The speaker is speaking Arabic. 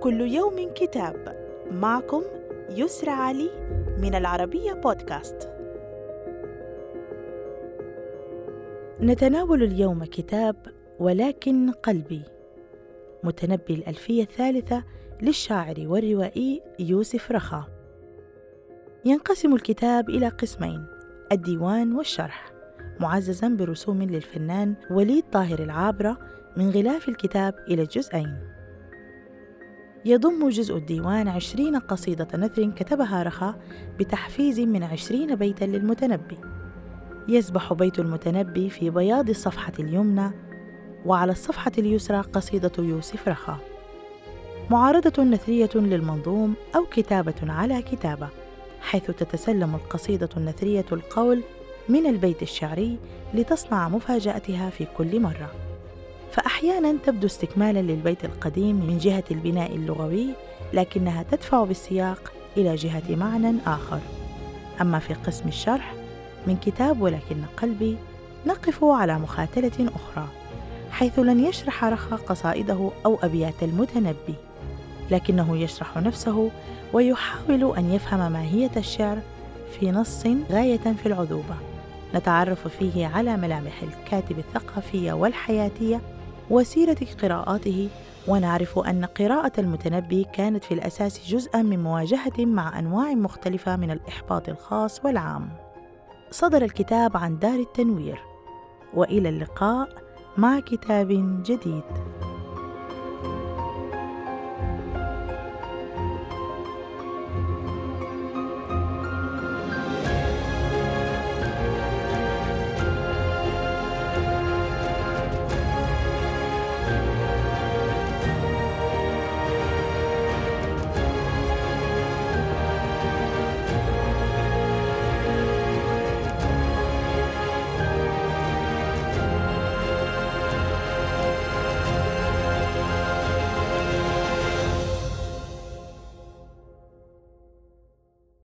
كل يوم كتاب. معكم يسرى علي من العربية بودكاست. نتناول اليوم كتاب ولكن قلبي. متنبي الألفية الثالثة للشاعر والروائي يوسف رخا ينقسم الكتاب إلى قسمين الديوان والشرح. معززا برسوم للفنان وليد طاهر العابرة من غلاف الكتاب إلى الجزئين يضم جزء الديوان عشرين قصيدة نثر كتبها رخا بتحفيز من عشرين بيتا للمتنبي. يسبح بيت المتنبي في بياض الصفحة اليمنى وعلى الصفحة اليسرى قصيدة يوسف رخا. معارضة نثرية للمنظوم أو كتابة على كتابة حيث تتسلم القصيدة النثرية القول من البيت الشعري لتصنع مفاجأتها في كل مرة. فأحيانا تبدو استكمالا للبيت القديم من جهة البناء اللغوي لكنها تدفع بالسياق إلى جهة معنى آخر. أما في قسم الشرح من كتاب ولكن قلبي نقف على مخاتلة أخرى حيث لن يشرح رخا قصائده أو أبيات المتنبي لكنه يشرح نفسه ويحاول أن يفهم ماهية الشعر في نص غاية في العذوبة. نتعرف فيه على ملامح الكاتب الثقافية والحياتية وسيرة قراءاته ونعرف أن قراءة المتنبي كانت في الأساس جزءا من مواجهة مع أنواع مختلفة من الإحباط الخاص والعام. صدر الكتاب عن دار التنوير، وإلى اللقاء مع كتاب جديد.